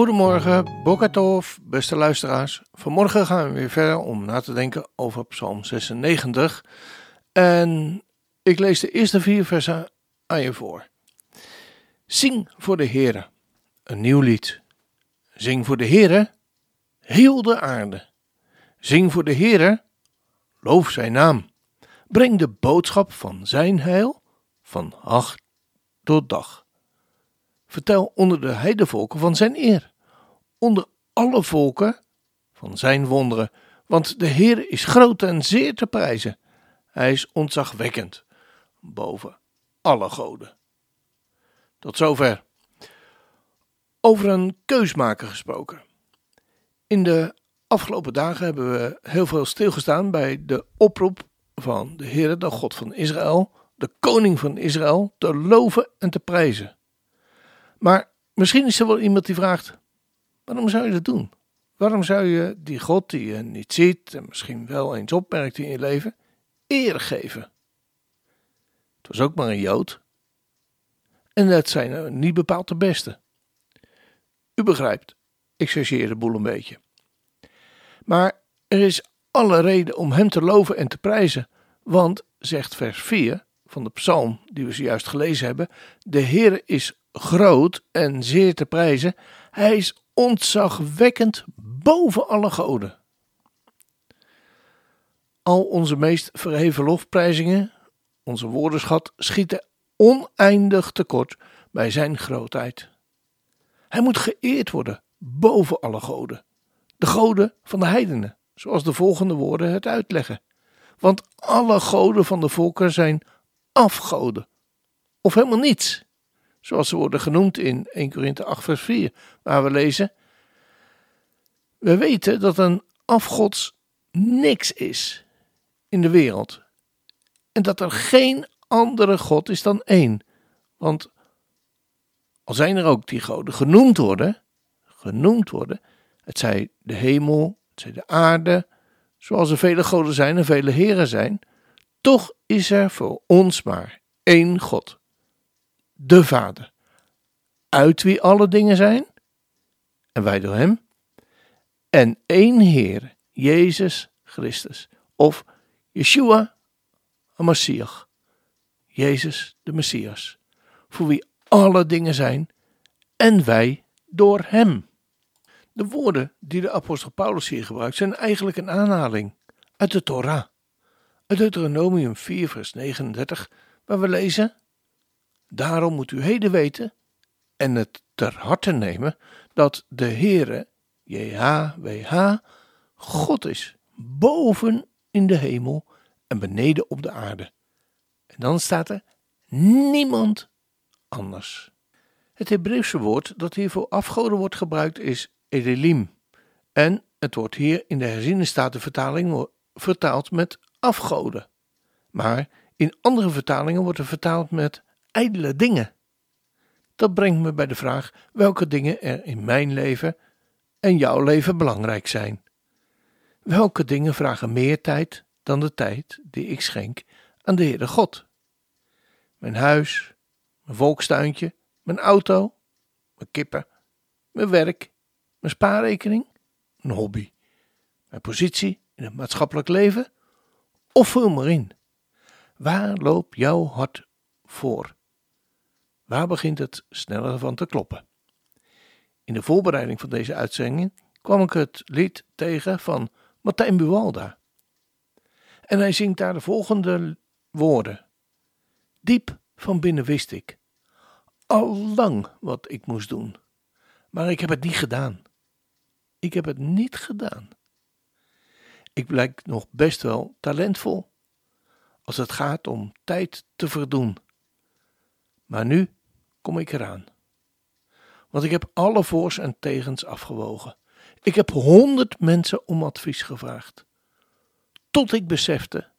Goedemorgen, Bokatov, beste luisteraars. Vanmorgen gaan we weer verder om na te denken over Psalm 96. En ik lees de eerste vier versen aan je voor. Zing voor de Heere, een nieuw lied. Zing voor de Heere, heel de aarde. Zing voor de Heere, loof zijn naam. Breng de boodschap van zijn heil van dag tot dag. Vertel onder de heidevolken van zijn eer, onder alle volken van zijn wonderen, want de Heer is groot en zeer te prijzen. Hij is ontzagwekkend boven alle goden. Tot zover. Over een keusmaker gesproken. In de afgelopen dagen hebben we heel veel stilgestaan bij de oproep van de Heer, de God van Israël, de koning van Israël, te loven en te prijzen. Maar misschien is er wel iemand die vraagt: waarom zou je dat doen? Waarom zou je die God die je niet ziet en misschien wel eens opmerkt in je leven, eer geven? Het was ook maar een Jood. En dat zijn niet bepaald de beste. U begrijpt, ik chargeer de boel een beetje. Maar er is alle reden om hem te loven en te prijzen, want, zegt vers 4 van de psalm die we zojuist gelezen hebben, de Heer is groot en zeer te prijzen. Hij is ontzagwekkend boven alle goden. Al onze meest verheven lofprijzingen, onze woordenschat, schieten oneindig tekort bij zijn grootheid. Hij moet geëerd worden boven alle goden, de goden van de heidenen, zoals de volgende woorden het uitleggen. Want alle goden van de volken zijn afgoden, of helemaal niets zoals ze worden genoemd in 1 Korinthe 8 vers 4, waar we lezen, we weten dat een afgods niks is in de wereld en dat er geen andere God is dan één. Want al zijn er ook die goden genoemd worden, genoemd worden, het zij de hemel, het zij de aarde, zoals er vele goden zijn en vele heren zijn, toch is er voor ons maar één God de Vader, uit wie alle dingen zijn, en wij door Hem, en één Heer, Jezus Christus, of Yeshua HaMashiach, Jezus de Messias, voor wie alle dingen zijn, en wij door Hem. De woorden die de apostel Paulus hier gebruikt zijn eigenlijk een aanhaling uit de Torah, uit Deuteronomium 4 vers 39, waar we lezen Daarom moet u heden weten en het ter harte nemen dat de Heere, JHWH, God is, boven in de hemel en beneden op de aarde. En dan staat er niemand anders. Het Hebreeuwse woord dat hier voor afgoden wordt gebruikt is Edelim. En het wordt hier in de herziene statenvertaling vertaald met afgoden. Maar in andere vertalingen wordt het vertaald met ijdele dingen. Dat brengt me bij de vraag welke dingen er in mijn leven en jouw leven belangrijk zijn. Welke dingen vragen meer tijd dan de tijd die ik schenk aan de Heere God? Mijn huis, mijn volkstuintje, mijn auto, mijn kippen, mijn werk, mijn spaarrekening, een hobby, mijn positie in het maatschappelijk leven of vul maar in. Waar loopt jouw hart voor? Waar begint het sneller van te kloppen? In de voorbereiding van deze uitzending kwam ik het lied tegen van Martijn Buwalda. En hij zingt daar de volgende woorden. Diep van binnen wist ik, al lang wat ik moest doen, maar ik heb het niet gedaan. Ik heb het niet gedaan. Ik blijk nog best wel talentvol als het gaat om tijd te verdoen. Maar nu kom ik eraan. Want ik heb alle voor's en tegens afgewogen. Ik heb honderd mensen om advies gevraagd. Tot ik besefte,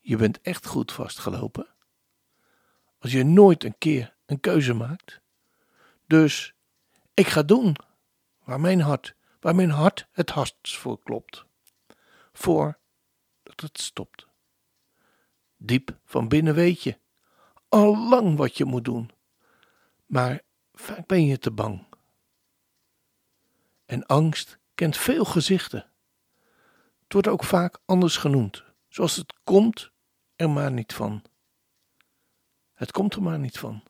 je bent echt goed vastgelopen. Als je nooit een keer een keuze maakt. Dus ik ga doen waar mijn hart, waar mijn hart het hardst voor klopt. Voor dat het stopt. Diep van binnen weet je al lang wat je moet doen, maar vaak ben je te bang. En angst kent veel gezichten. Het wordt ook vaak anders genoemd, zoals het komt er maar niet van. Het komt er maar niet van.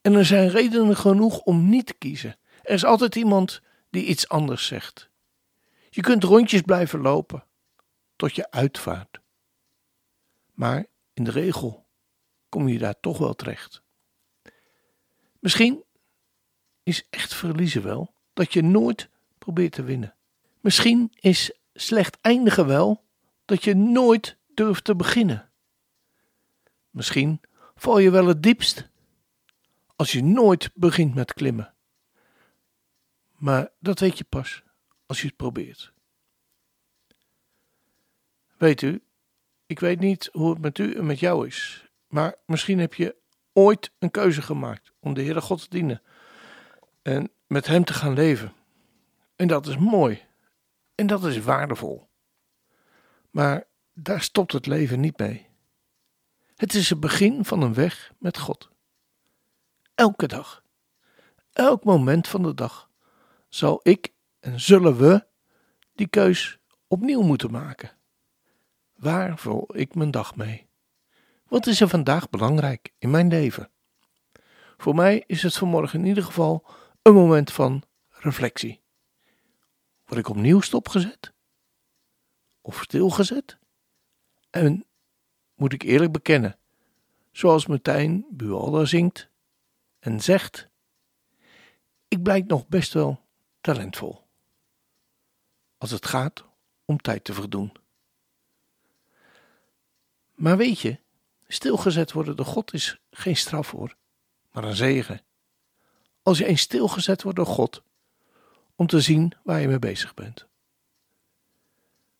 En er zijn redenen genoeg om niet te kiezen. Er is altijd iemand die iets anders zegt. Je kunt rondjes blijven lopen tot je uitvaart. Maar in de regel kom je daar toch wel terecht. Misschien is echt verliezen wel dat je nooit probeert te winnen. Misschien is slecht eindigen wel dat je nooit durft te beginnen. Misschien val je wel het diepst als je nooit begint met klimmen. Maar dat weet je pas als je het probeert. Weet u, ik weet niet hoe het met u en met jou is, maar misschien heb je ooit een keuze gemaakt om de Heere God te dienen en met Hem te gaan leven. En dat is mooi en dat is waardevol. Maar daar stopt het leven niet mee. Het is het begin van een weg met God. Elke dag, elk moment van de dag, zal ik en zullen we die keus opnieuw moeten maken. Waar vul ik mijn dag mee? Wat is er vandaag belangrijk in mijn leven? Voor mij is het vanmorgen in ieder geval een moment van reflectie. Word ik opnieuw stopgezet? Of stilgezet? En moet ik eerlijk bekennen, zoals Martijn Bualda zingt en zegt: Ik blijk nog best wel talentvol. Als het gaat om tijd te verdoen. Maar weet je, stilgezet worden door God is geen straf hoor, maar een zegen. Als je eens stilgezet wordt door God, om te zien waar je mee bezig bent.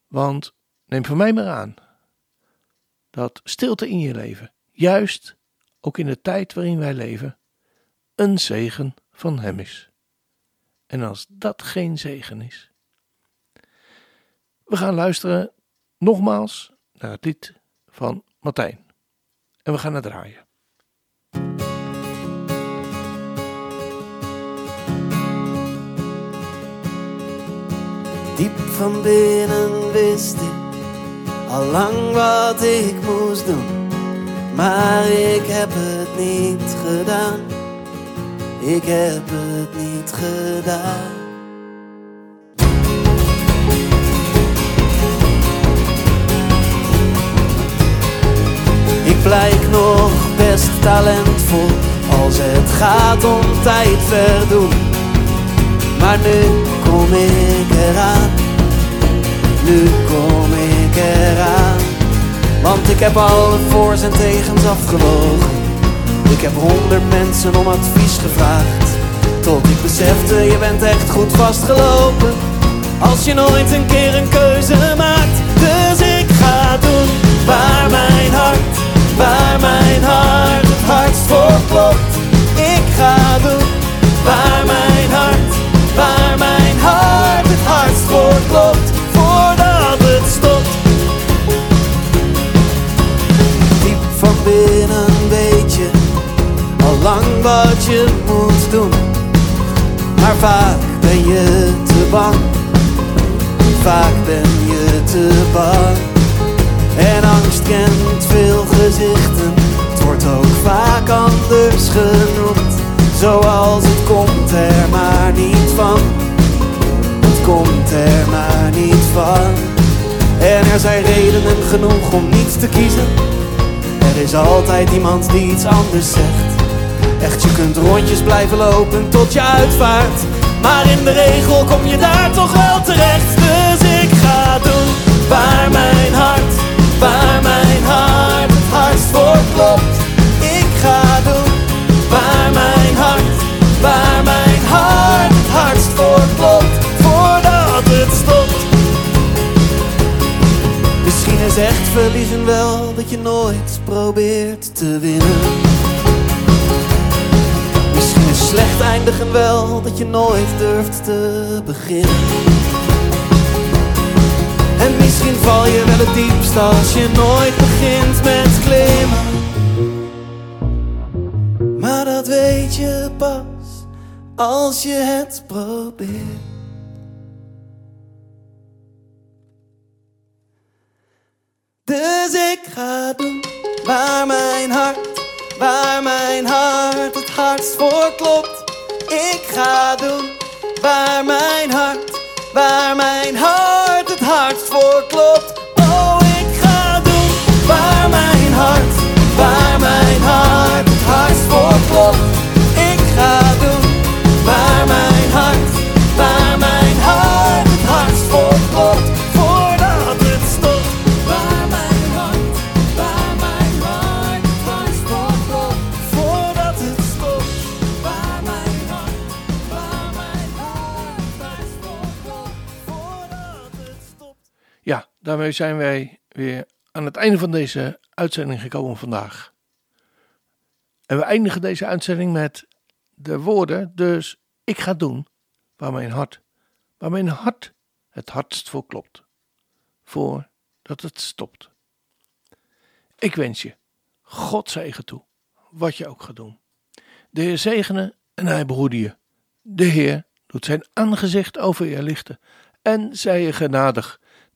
Want neem van mij maar aan dat stilte in je leven, juist ook in de tijd waarin wij leven, een zegen van Hem is. En als dat geen zegen is. We gaan luisteren nogmaals naar het lied van Martijn. En we gaan het draaien. Diep van binnen wist ik al lang wat ik moest doen, maar ik heb het niet gedaan. Ik heb het niet gedaan. Ik blijk nog best talentvol als het gaat om tijd verdoen. Maar nu kom ik eraan, nu kom ik eraan. Want ik heb alle voor's en tegens afgewogen. Ik heb honderd mensen om advies gevraagd. Tot ik besefte, je bent echt goed vastgelopen. Als je nooit een keer een keuze maakt. Dus ik ga doen waar mijn hart, waar mijn hart het hardst voor klopt. Het wordt ook vaak anders genoemd. Zoals het komt er maar niet van. Het komt er maar niet van. En er zijn redenen genoeg om niets te kiezen. Er is altijd iemand die iets anders zegt. Echt, je kunt rondjes blijven lopen tot je uitvaart. Maar in de regel kom je daar toch wel eindigen wel dat je nooit durft te beginnen. En misschien val je wel het diepst als je nooit begint met klimmen. Maar dat weet je pas als je het probeert. Dus ik ga doen waar mijn hart, waar mijn hart het hardst voor. Chadum, war mein Hart, war zijn wij weer aan het einde van deze uitzending gekomen vandaag. En we eindigen deze uitzending met de woorden, dus ik ga doen waar mijn hart, waar mijn hart het hardst voor klopt. Voordat het stopt. Ik wens je God zegen toe, wat je ook gaat doen. De Heer zegene en hij behoede je. De Heer doet zijn aangezicht over je lichten en zij je genadig.